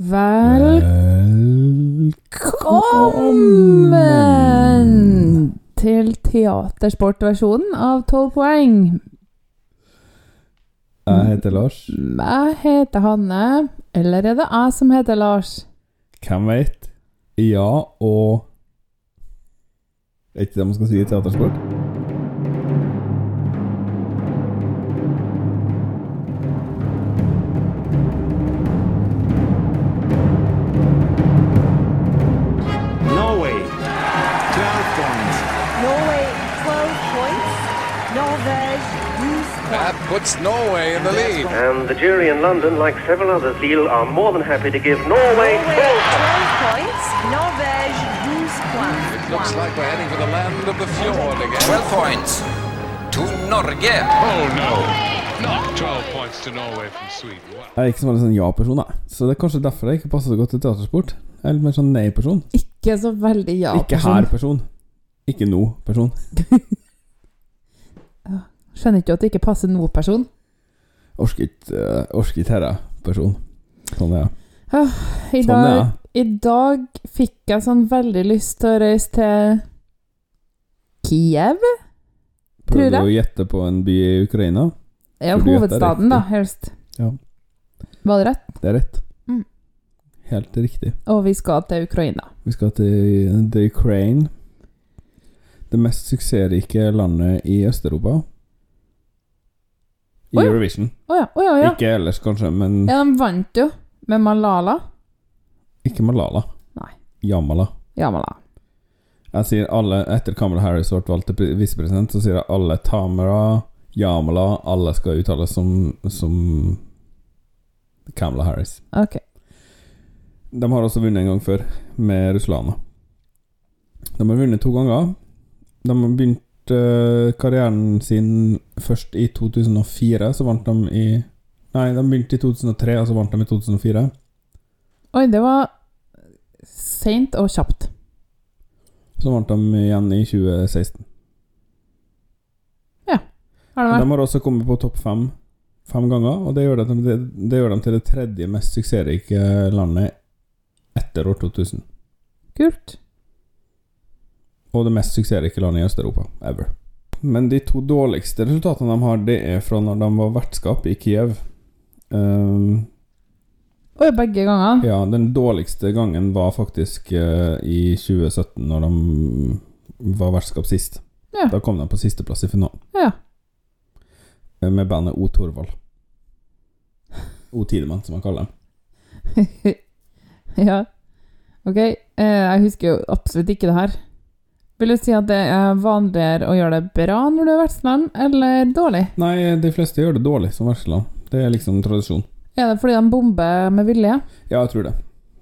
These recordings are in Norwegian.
Velkommen til teatersportversjonen av 12 poeng. Jeg heter Lars. Jeg heter Hanne. Eller er det jeg som heter Lars? Hvem veit? Ja og Er ikke det man skal si i teatersport? Puts Norway in the lead. And the jury in London, like several others, Lille, are more than happy to give Norway Norway 12 12 points. Norvège 12 points. It looks like we're heading for the land of the fjord again. 12 points to Norge. Oh no, not 12 points to Norway from Sweden. Wow. Jeg er ikke så veldig sånn ja-person, da. Så det er kanskje derfor jeg ikke passer så godt til teatersport. Jeg er litt mer sånn nei-person. Ikke så veldig ja-person. ikke her-person. Ikke nå-person. Skjønner ikke at det ikke passer noen person. Orker ikke ikke herre-person. Sånn er ja. ja, det. Sånn er. I dag fikk jeg sånn veldig lyst til å reise til Kiev? Tror Prøvde jeg. å gjette på en by i Ukraina. Ja, hovedstaden, da, helst. Ja. Var det rett? Det er rett. Mm. Helt riktig. Og vi skal til Ukraina. Vi skal til The Ukraine. Det mest suksessrike landet i Øst-Europa. I Oi. Eurovision. Oh, ja, Oh, ja, ja. Ikke ellers, kanskje, men Ja, de vant jo med Malala. ikke Malala. Nei. Jamala. Jamala. Jeg sier alle Etter Kamala Harris ble valgt til visepresident, så sier jeg alle Tamara, Jamala Alle skal uttales som, som Kamala Harris. Ok. De har også vunnet en gang før, med Ruslana. De har vunnet to ganger. De har begynt eh, karrieren sin først i 2004, så vant de i Nei, de begynte i 2003, og så vant de i 2004. Oi, det var seint og kjapt. Så vant de igjen i 2016. Ja. Har det De vært? har også kommet på topp fem fem ganger, og det gjør, dem, det, det gjør dem til det tredje mest suksessrike landet etter år 2000. Kult. Og det mest suksessrike landet i Øst-Europa ever. Men de to dårligste resultatene de har, det er fra når de var vertskap i Kiev. Um, Oi, begge ganger. ja, den dårligste gangen var faktisk uh, i 2017, når de var vertskap sist. Ja. Da kom de på sisteplass i finalen, Ja. eh, med bandet O Torvald. O Tidemann, som man kaller dem. ja. Ok, eh, jeg husker jo absolutt ikke det her. Vil du si at det er vanligere å gjøre det bra når du er vertsland, eller dårlig? Nei, de fleste gjør det dårlig som vertsland. Det er liksom tradisjon. Er det fordi de bomber med vilje? Ja, jeg tror det.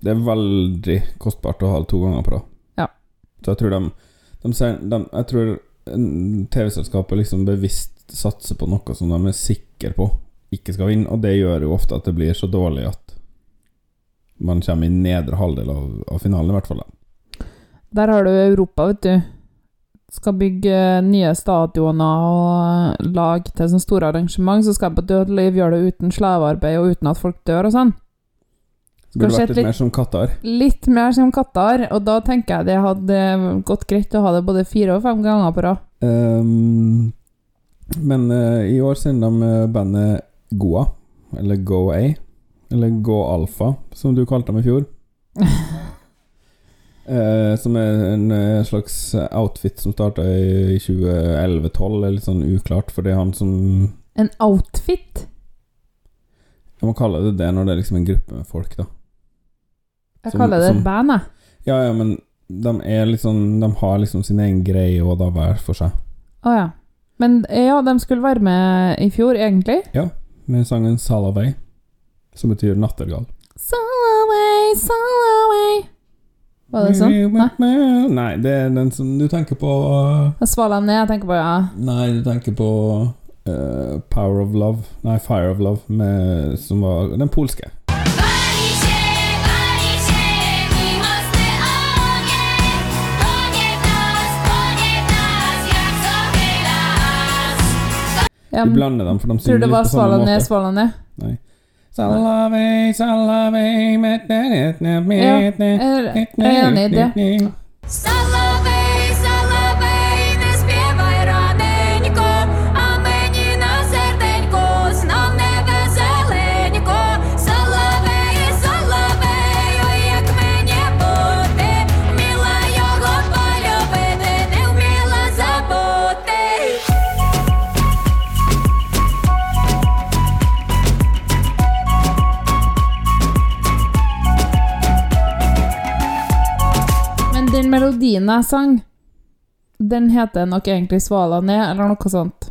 Det er veldig kostbart å ha det to ganger på rad. Ja. Så jeg tror de, de, ser, de Jeg tror TV-selskapet liksom bevisst satser på noe som de er sikre på ikke skal vinne, og det gjør jo ofte at det blir så dårlig at man kommer i nedre halvdel av, av finalen, i hvert fall. da. Der har du Europa, vet du. Skal bygge nye stadioner og lage til sånne store arrangement, så skal jeg på dødeliv gjøre det uten slavearbeid og uten at folk dør og sånn. Burde vært litt litt- mer som Qatar. Litt mer som Qatar, og da tenker jeg det hadde gått greit å ha det både fire og fem ganger på rad. Um, men uh, i år sender de eh, bandet Goa, eller Go A, eller Go Alfa, som du kalte dem i fjor. Eh, som er en eh, slags outfit som starta i 2011-2012. Er litt sånn uklart, for det er han som En outfit? Jeg må kalle det det når det er liksom en gruppe med folk, da. Jeg Som- kaller det som- et band, jeg. Ja, ja, men de er sånn De har liksom sin egen greie og da hver for seg. Å ja. Men ja, de skulle være med i fjor, egentlig. Ja, Med sangen 'Salavay', som betyr nattergal. Sail away, sail away. Var det sånn? Nei. Nei, det er den som du tenker på uh, svala ned, jeg tenker på ja. Nei, du tenker på uh, Power of Love Nei, Fire of Love, med, som var den polske. ja Du blander dem, for de synger på samme måte. Tror du det ned. Salavei, salavei, met- met- met- Ja, jeg er enig i det. Jeg sang, den heter nok egentlig 'Svala ned', eller noe sånt.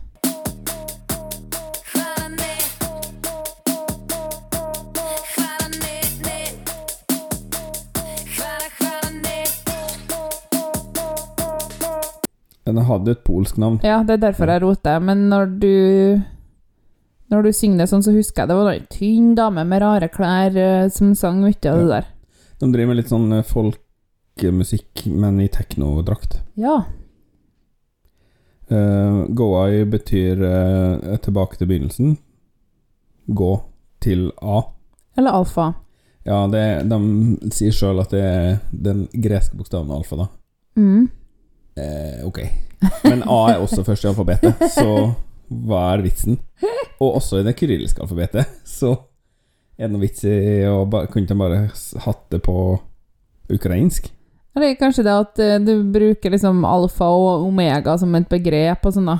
Den hadde et polsk navn. Ja, det er derfor jeg roter. Men når du Når du synger det sånn, så husker jeg det var ei tynn dame med rare klær eh, som sang mye av det der. De driver med litt sånn eh, folkemusikk, men i teknodrakt. Ja. Uh, Goai betyr uh, tilbake til begynnelsen. Gå til A. Eller alfa. Ja, det, de sier sjøl at det er den greske bokstaven alfa, da. Mm. Eh, ok. Men A er også først i alfabetet, så hva er vitsen? Og også i det kyrilliske alfabetet, så er det noe vits i å Kunne de bare hatt det på ukrainsk? Eller kanskje det at eh, du bruker liksom alfa og omega som et begrep og sånn, da.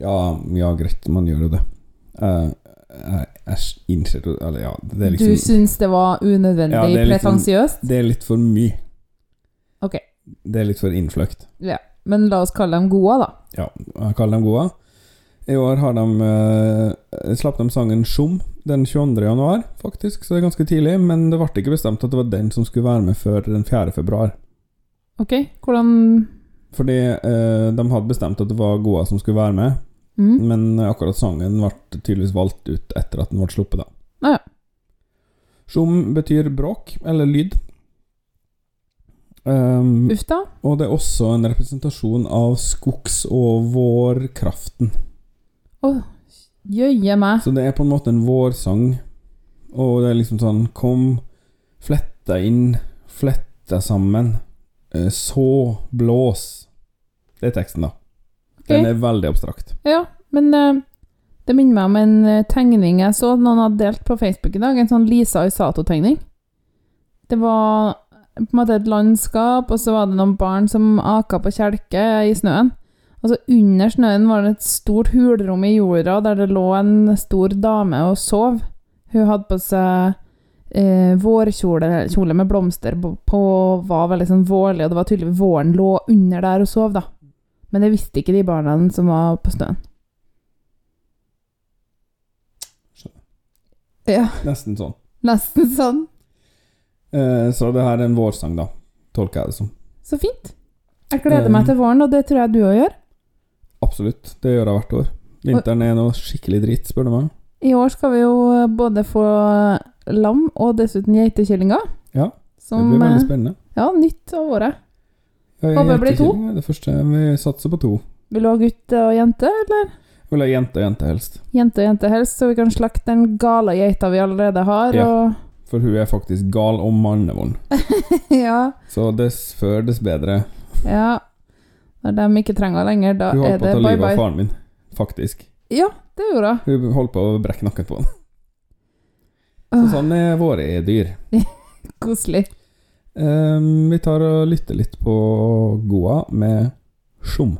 Ja, ja, greit, man gjør jo det. Eh, jeg, innser Eller ja, det er Du liksom syns det var unødvendig Ja, det sånn- pretensiøst? Det er litt for mye. Ok. Det er litt for innfløkt. Ja. Men la oss kalle dem gode, da. Ja, kaller dem gode. I år har de uh, slapp de sangen 'Sjom' den 22. januar, faktisk, så det er ganske tidlig. Men det ble ikke bestemt at det var den som skulle være med før den 4. februar. Ok, hvordan Fordi eh, de hadde bestemt at det var Goa som skulle være med, mm. men akkurat sangen ble tydeligvis valgt ut etter at den ble sluppet, da. Ah, ja. Sjom betyr bråk, eller lyd. Um, Uff da. og det er også en representasjon av skogs- og vårkraften. Å, jøye meg. Så det er på en måte en vårsang, og det er liksom sånn Kom, flett deg inn, flett deg sammen, så blås. Det er teksten, da. Den okay. er veldig abstrakt. Ja, men eh, det minner meg om en eh, tegning jeg så noen hadde delt på Facebook i dag. En sånn Lisa Isato-tegning. Det var på en måte et landskap, og så var det noen barn som aka på kjelke i snøen. Og så under snøen var det et stort hulrom i jorda der det lå en stor dame og sov. Hun hadde på seg eh, vårkjole kjole med blomster på, var veldig sånn vårlig, og det var tydelig våren lå under der og sov, da. Men det visste ikke de barna som var på snøen. Ja, Nesten sånn. nesten sånn. Eh, så det her er en vårsang, da. Tolker jeg det som. Så fint. Jeg gleder meg til våren, og det tror jeg du òg gjør. Absolutt. Det gjør jeg hvert år. Vinteren er noe skikkelig dritt, spør du meg. I år skal vi jo både få lam og dessuten geitekjellinger. Ja, Det blir veldig eh, spennende. Ja, nytt av året. Jeg Håper det blir to. Det første Vi satser på to. Vil du ha gutt og jente, eller? Vil ha jente og jente helst. Jente og jente helst, så vi kan slakte den gale geita vi allerede har, Ja. For hun er faktisk gal og mannevond. og Ja. Så dess før, dess bedre. ja. Når de ikke trenger lenger, da er det bye-bye. Hun holdt på å ta livet av faren min, faktisk. Ja, det gjorde hun. Hun holdt på å brekke nakken på han. Så sånn er våre dyr. Koselig. Um, vi tar og lytter litt på Goa med Sjom.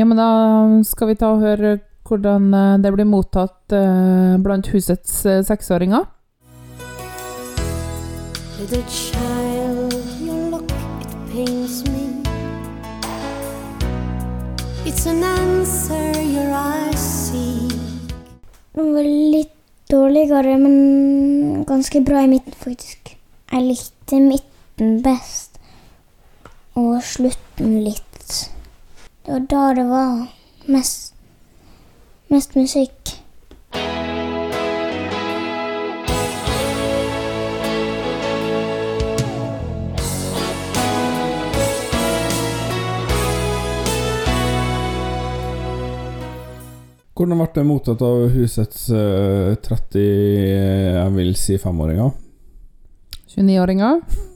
Ja, men da skal vi ta og høre hvordan eh, det blir mottatt eh, blant husets eh, seksåringer. Little child, your look, it pains me. It's an answer your eyes see. Den var litt dårligere, men ganske bra i midten, faktisk. Jeg likte midten best, og slutten litt. Det var da det var mest, mest musikk. Hvordan ble det mottatt av husets eh, 30, jeg vil si 5-åringer? 29-åringer.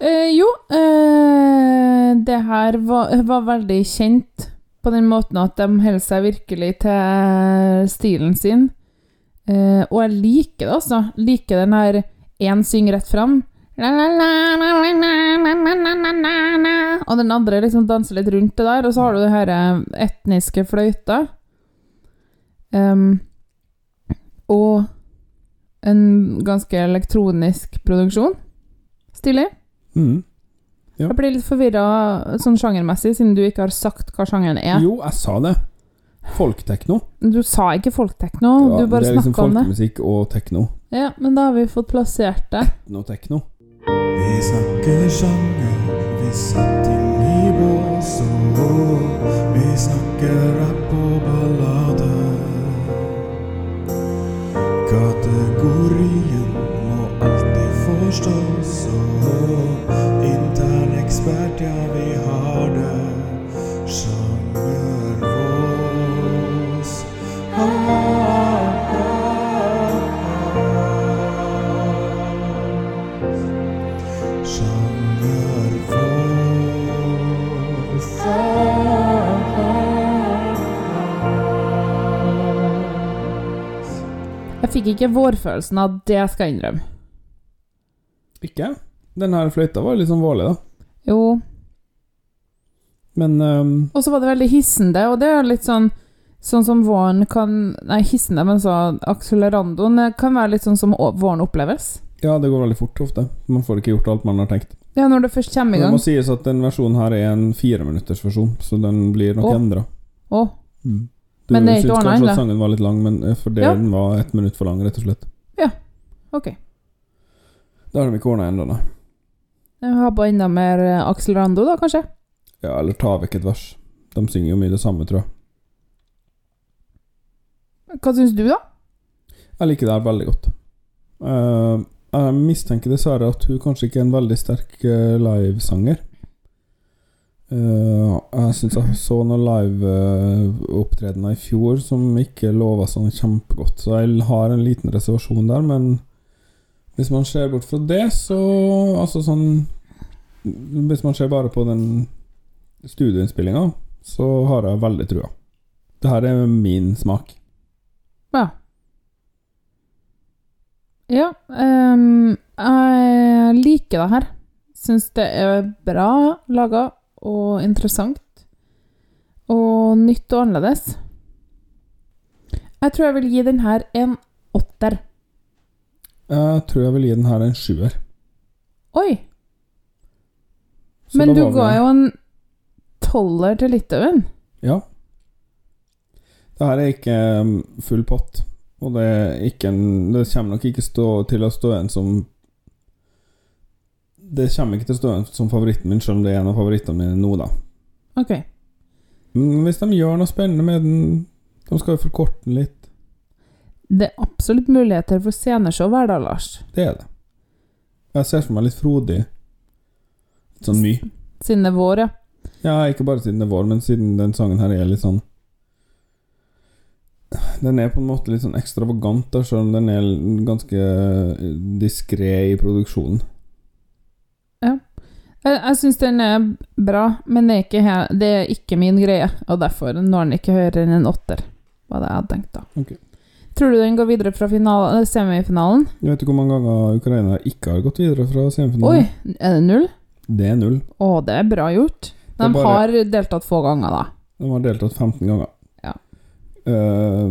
Eh, jo, eh, det her var, var veldig kjent på den måten at de holder seg virkelig til stilen sin. Eh, og jeg liker det, altså. Liker den her én synger rett fram. Og den andre liksom danser litt rundt det der. Og så har du det her eh, etniske fløyta. Um, og en ganske elektronisk produksjon. Stilig. Mm. Ja. Jeg blir litt forvirra sånn sjangermessig, siden du ikke har sagt hva sjangeren er. Jo, jeg sa det. Folktekno. Du sa ikke folktekno, Ja, du bare det er liksom om det. folkemusikk og tekno. Ja, men da har vi fått plassert det. Etnotekno. Vi snakker sjanger, vi setter i bås og vi snakker rapp og ballade. Alltid forstås, og intern ja, vi har det. Sjangervås. Ah, ah, ah. Sjangervås. Jeg fikk ikke vårfølelsen av det, skal jeg innrømme. Ikke? Den her fløyta var litt sånn vårlig, da. Jo. Men um, Og så var det veldig hissende, og det er litt sånn Sånn som våren kan Nei, hissende, men så accelerandoen eh, kan være litt sånn som våren oppleves. ja, det går veldig fort ofte. Man får ikke gjort alt man har tenkt. Ja, når det først kommer i Det må sies at den versjonen her er en fireminuttersversjon, så den blir nok Å. endra. Å, Mm. Du Men det er ikke syns ordnet kanskje at sangen var litt lang, men eh, for det Ja. den var ett minutt for lang, rett og slett. Ja, ok. Det har de ikke ordna ennå, nei. Ha har på enda mer eh, Rando, da, kanskje. Ja, eller ta vekk et vers. De synger jo mye det samme, tror jeg. Hva syns du, da? Jeg liker det her veldig godt. Uh, jeg mistenker dessverre at hun kanskje ikke er en veldig sterk uh, livesanger. Uh, jeg syns jeg så noen liveopptredener i fjor som ikke lova sånn kjempegodt, så jeg har en liten reservasjon der, men hvis man ser bort fra det, så Altså sånn Hvis man ser bare på den studioinnspillinga, så har jeg veldig trua. Det her er min smak. Ja. Ja, Um, jeg liker det her. Syns det er bra laga og interessant. Og nytt og annerledes. Jeg tror jeg vil gi den her en åtter. Jeg tror jeg vil gi den her en sjuer. Oi! Så Men du ga jo en tolver til Litauen. Ja. Det her er ikke um, full pott, og det en Det kommer nok ikke stå, til å stå en som Det kommer ikke til å stå en som favoritten min, selv om det er en av favorittene mine nå, da. Ok. Men hvis de gjør noe spennende med den De skal jo forkorte den litt. Det er absolutt muligheter for sceneshow hver dag, Lars. Det er det. Jeg ser for meg litt frodig. Litt sånn mye. Siden det er vår, ja. Ja, ikke bare siden det er vår, men siden den sangen her er litt sånn Den er på en måte litt sånn ekstravagant, da, selv om den er ganske diskré i produksjonen. Jeg, jeg syns den er bra, men det er, ikke det er ikke min greie. Og derfor når den ikke høyere enn en åtter, var det jeg hadde tenkt da. Ok. Tror du den går videre fra finale, eh, semifinalen? Jeg vet ikke hvor mange ganger Ukraina ikke har gått videre fra semifinalen. Oi, er det null? Det er null. Å, det er bra gjort. De bare- har deltatt få ganger, da. De har deltatt 15 ganger. Ja. Uh,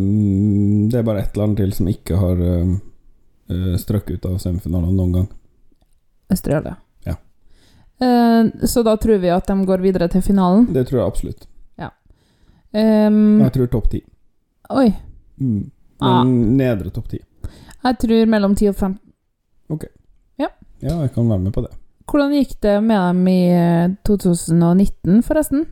det er bare ett land til som ikke har uh, strøkket ut av semifinalen noen gang. Australia. Ja. Uh, så da tror vi at de går videre til finalen. Det tror jeg absolutt. Um, Jeg tror topp ti. oi. Mm. Men Ah. nedre topp ti. Jeg tror mellom 10 og 15. Ja, ja, jeg kan være med på det. Hvordan gikk det med dem i eh, 2019, forresten?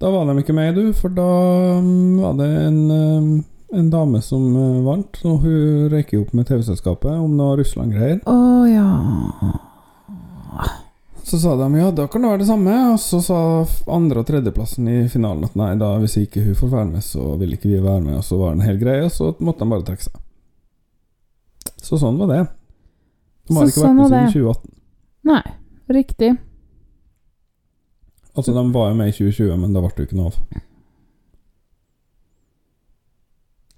Da var de ikke med, du, for da um, var det en, um, en dame som uh, vant, og hun røyker opp med TV-selskapet om noe Russland-greier. Å ja Så sa de ja, da kan det være det samme, og så sa andre- og tredjeplassen i finalen at nei, da hvis ikke hun får være med, så vil ikke vi være med, og så var det en hel greie, og så måtte de bare trekke seg. Så sånn var det. De har Så ikke sånn vært med var siden 2018. Nei, riktig. Altså, de var jo med i 2020, men da ble det jo ikke noe av.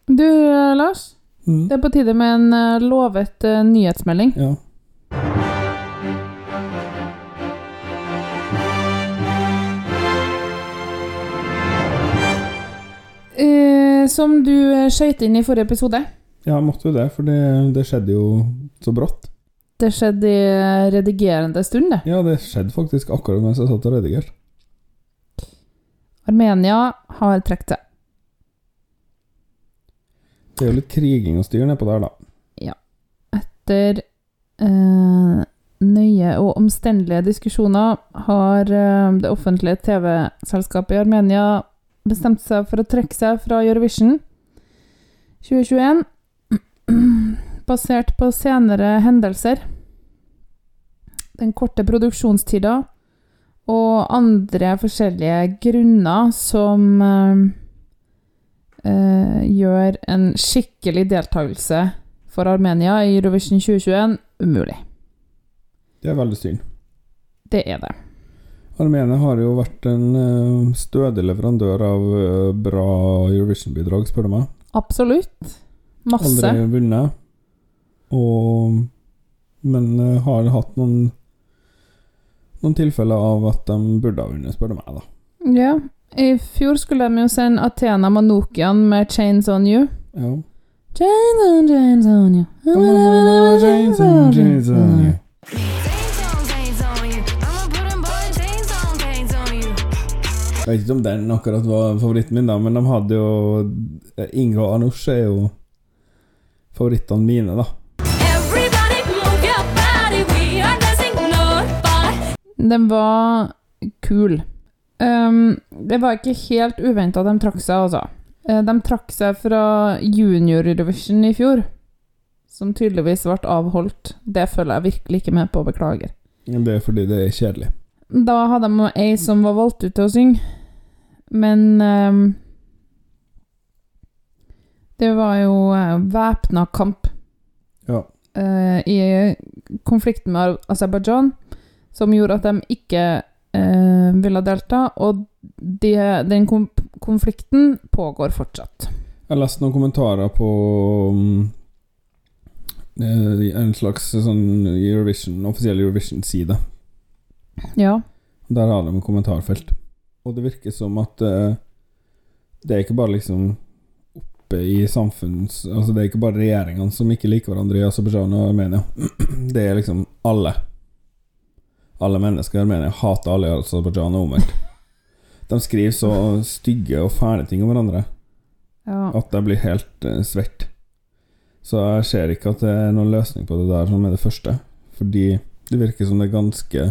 Du, eh, Lars. Mm. Det er på tide med en eh, lovet eh, nyhetsmelding. Ja. Som du uh, skøyt inn i forrige episode. ja, måtte jo det, for det, det skjedde jo så brått. Det skjedde i eh, redigerende stund, det. Ja, det skjedde faktisk akkurat mens jeg satt og redigerte. Armenia har trukket seg. Det er jo litt kriging og styr nedpå der, da. Ja. Etter eh, nøye og omstendelige diskusjoner har eh, det offentlige TV-selskapet i Armenia bestemt seg for å trekke seg fra Eurovision 2021, basert på senere hendelser, den korte produksjonstida og andre forskjellige grunner som eh, eh, gjør en skikkelig deltakelse for Armenia i Eurovision 2021 umulig. Det er veldig synd. Det er det. Armenia har jo vært en eh, stødig leverandør av eh, bra Eurovision-bidrag, spør du meg. Absolutt. Masse. Aldri vunnet. Og Men eh, har hatt noen Noen tilfeller av at de burde ha vunnet, spør du meg, da. Ja. I fjor skulle de jo sende Athena Manokian med 'Chains On You'. Ja. Chains on, chains on you. Chains on, chains on you. Jeg vet ikke om den akkurat var favoritten min, da, men de hadde jo Inge og Anush er jo favorittene mine, da. Den var kul. Um, det var ikke helt uventa at de trakk seg, altså. Eh, De trakk seg fra junior-revision i fjor, som tydeligvis ble avholdt. Det føler jeg virkelig ikke med på, beklager. Det er fordi det er kjedelig. Da hadde de ei som var valgt ut til å synge, men um, Det var jo uh, væpna kamp Ja. Uh, i konflikten med Aserbajdsjan som gjorde at de ikke uh, ville delta, og de, den konflikten pågår fortsatt. Jeg leste noen kommentarer på um, eh, en slags sånn Eurovision, offisiell Eurovision-side. Ja. Der har de en kommentarfelt. Og det virker som at uh, det er ikke bare liksom oppe i samfunns... Altså det er ikke bare regjeringene som ikke liker hverandre i Aserbajdsjan og Armenia. Det er liksom alle. Alle mennesker i Armenia hater alle i Aserbajdsjan og omvendt. De skriver så stygge og fæle ting om hverandre ja. at jeg blir helt uh, svett. Så jeg ser ikke at det er noen løsning på det der som er det første. Fordi det virker som det er ganske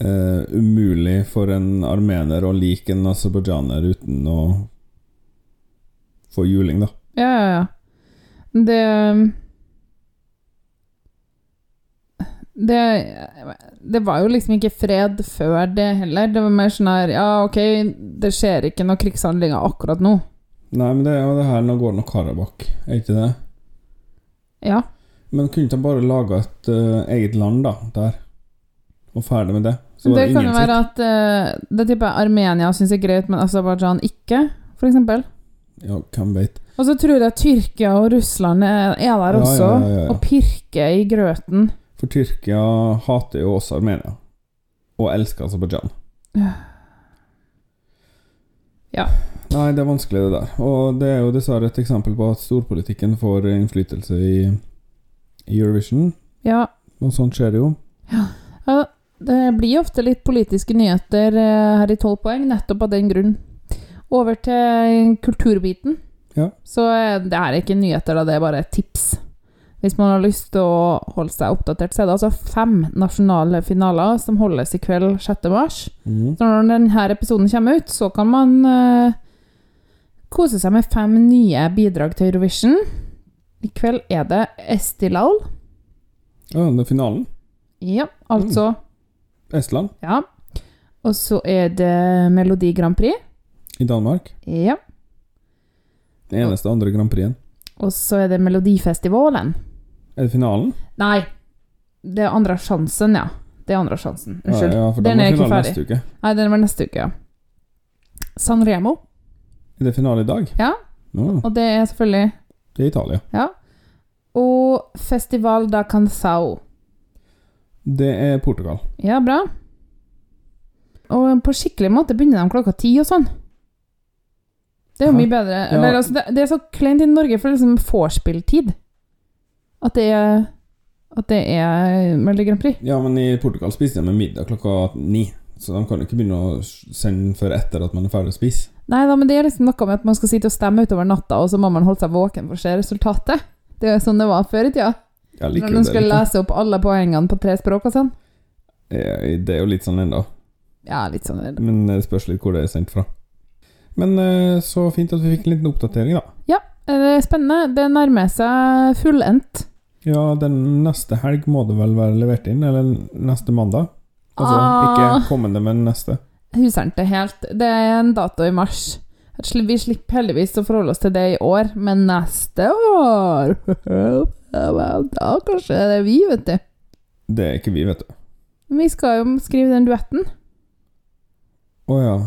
eh, umulig for en armener å like en aserbajdsjaner uten å få juling, da. Ja, ja, ja. Det det, det var jo liksom ikke fred før det heller. Det var mer sånn her Ja, ok, det skjer ikke noen krigshandlinger akkurat nå. Nei, men det er jo det her nå går Nagorno-Karabakh, er ikke det? Ja. Men kunne de bare laga et uh, eget land, da, der? Og ferdig med det? Så var Det kan jo være at uh, det tipper Armenia syns er greit, men Aserbajdsjan ikke, eksempel. Ja, hvem veit. Og så tror jeg Tyrkia og Russland er, er der Ja, også, ja, ja, ja. og pirker i grøten. For Tyrkia hater jo også Armenia, og elsker Aserbajdsjan. Ja. Nei, det er vanskelig, det der. Og det er jo dessverre et eksempel på at storpolitikken får innflytelse i Eurovision. Ja. Og sånt skjer det jo. ja. Det blir ofte litt politiske nyheter eh, her i 12 poeng, nettopp av den grunn. Over til kulturbiten. Ja. Så eh, det er ikke nyheter, da, det er bare tips. Hvis man har lyst til å holde seg oppdatert, så er det altså fem nasjonale finaler som holdes i kveld 6. mars. Mhm. Så når denne episoden kommer ut, så kan man uh, kose seg med fem nye bidrag til Eurovision. I kveld er det Estilal. Ja, det er finalen. Ja, altså Estland Ja. Og så er det Melodi Grand Prix. i Danmark. Ja. Den eneste andre Grand Prixen. Og så er det Melodifestivalen. Er det finalen? Nei, det er andre sjansen, ja. Det er andre sjansen. Unnskyld. Ja, ja, for da den er ikke ferdig. neste uke. Nei, den var neste uke, ja. San Remo. Er det finale i dag? Ja. Ja, Og det er selvfølgelig det er Italia. Ja. Og Festival da Canção. Det er Portugal. Ja, bra. Og på skikkelig måte begynner de klokka ti og sånn. Det er jo mye bedre. Ja. Eller, altså, det, det er så kleint i Norge for liksom vorspiel-tid. At det er At det er Melodi Grand Prix. Ja, men i Portugal spiser de med middag klokka ni. Så de kan jo ikke begynne å sende før etter at man er ferdig å spise. Nei da, men det er liksom noe med at man skal sitte og stemme utover natta, og så må man holde seg våken for å se resultatet. Det er jo sånn det var før i tida. Jeg liker Når man litt. lese opp alle poengene på tre språk og sånn. Eh, Det er jo litt sånn ennå. Ja, litt sånn ennå. Men det spørs litt hvor det er sendt fra. Men eh, så fint at vi fikk en liten oppdatering, da. Ja, det er spennende. Det nærmer seg fullendt. Ja, den neste helg må det vel være levert inn, eller neste mandag? Altså Ah. ikke kommende, men neste. Husker ikke helt. Det er en dato i mars. Vi slipper heldigvis å forholde oss til det i år, men neste år Ja Da kanskje det er vi, vet du. Det er ikke vi, vet du. Vi skal jo skrive den duetten. Å ja.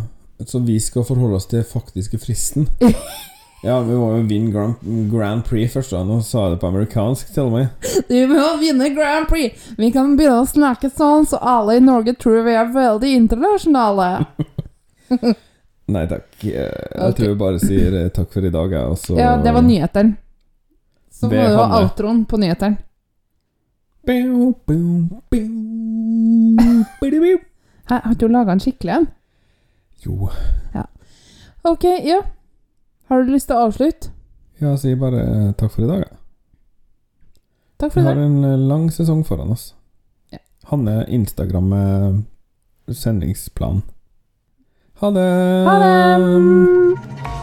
Så vi skal forholde oss til faktiske fristen? Ja, vi må jo vinne Grand, Grand Prix først, da. Nå sa jeg det på amerikansk, til og med. Du må vinne Grand Prix! Vi kan begynne å snakke sånn, så alle i Norge tror vi er veldig internasjonale. Nei takk. Jeg, okay. Tror jeg bare sier eh, takk for i dag, jeg, Ja, det var nyhetene. Så må du ha Hanne. outroen på nyheteren. Hæ, Har ikke du laga den skikkelig en? Jo. Ok, ja. Har du lyst til å avslutte? Ja, sier bare eh, takk for i dag, jeg. Takk Vi for har det. en eh, lang sesong foran oss. Ja. Hanne Instagram med sendingsplan. Ha det! Ha det!